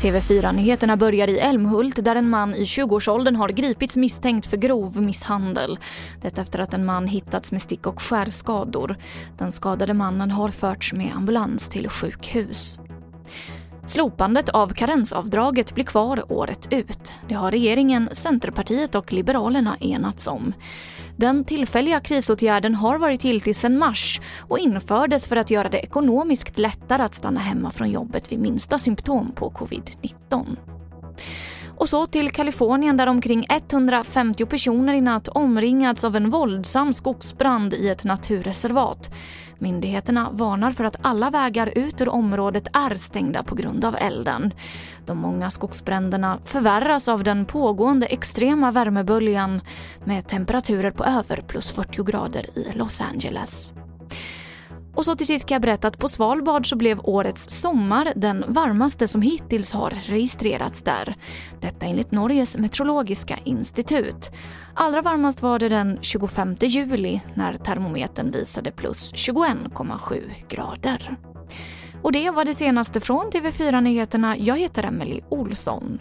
TV4-nyheterna börjar i Älmhult där en man i 20-årsåldern har gripits misstänkt för grov misshandel. Detta efter att en man hittats med stick och skärskador. Den skadade mannen har förts med ambulans till sjukhus. Slopandet av karensavdraget blir kvar året ut. Det har regeringen, Centerpartiet och Liberalerna enats om. Den tillfälliga krisåtgärden har varit giltig sedan mars och infördes för att göra det ekonomiskt lättare att stanna hemma från jobbet vid minsta symptom på covid-19. Och så till Kalifornien där omkring 150 personer i natt omringats av en våldsam skogsbrand i ett naturreservat. Myndigheterna varnar för att alla vägar ut ur området är stängda på grund av elden. De många skogsbränderna förvärras av den pågående extrema värmeböljan med temperaturer på över plus 40 grader i Los Angeles. Och så till sist kan jag berätta att på Svalbard så blev årets sommar den varmaste som hittills har registrerats där. Detta enligt Norges meteorologiska institut. Allra varmast var det den 25 juli när termometern visade plus 21,7 grader. Och det var det senaste från TV4 Nyheterna. Jag heter Emily Olsson.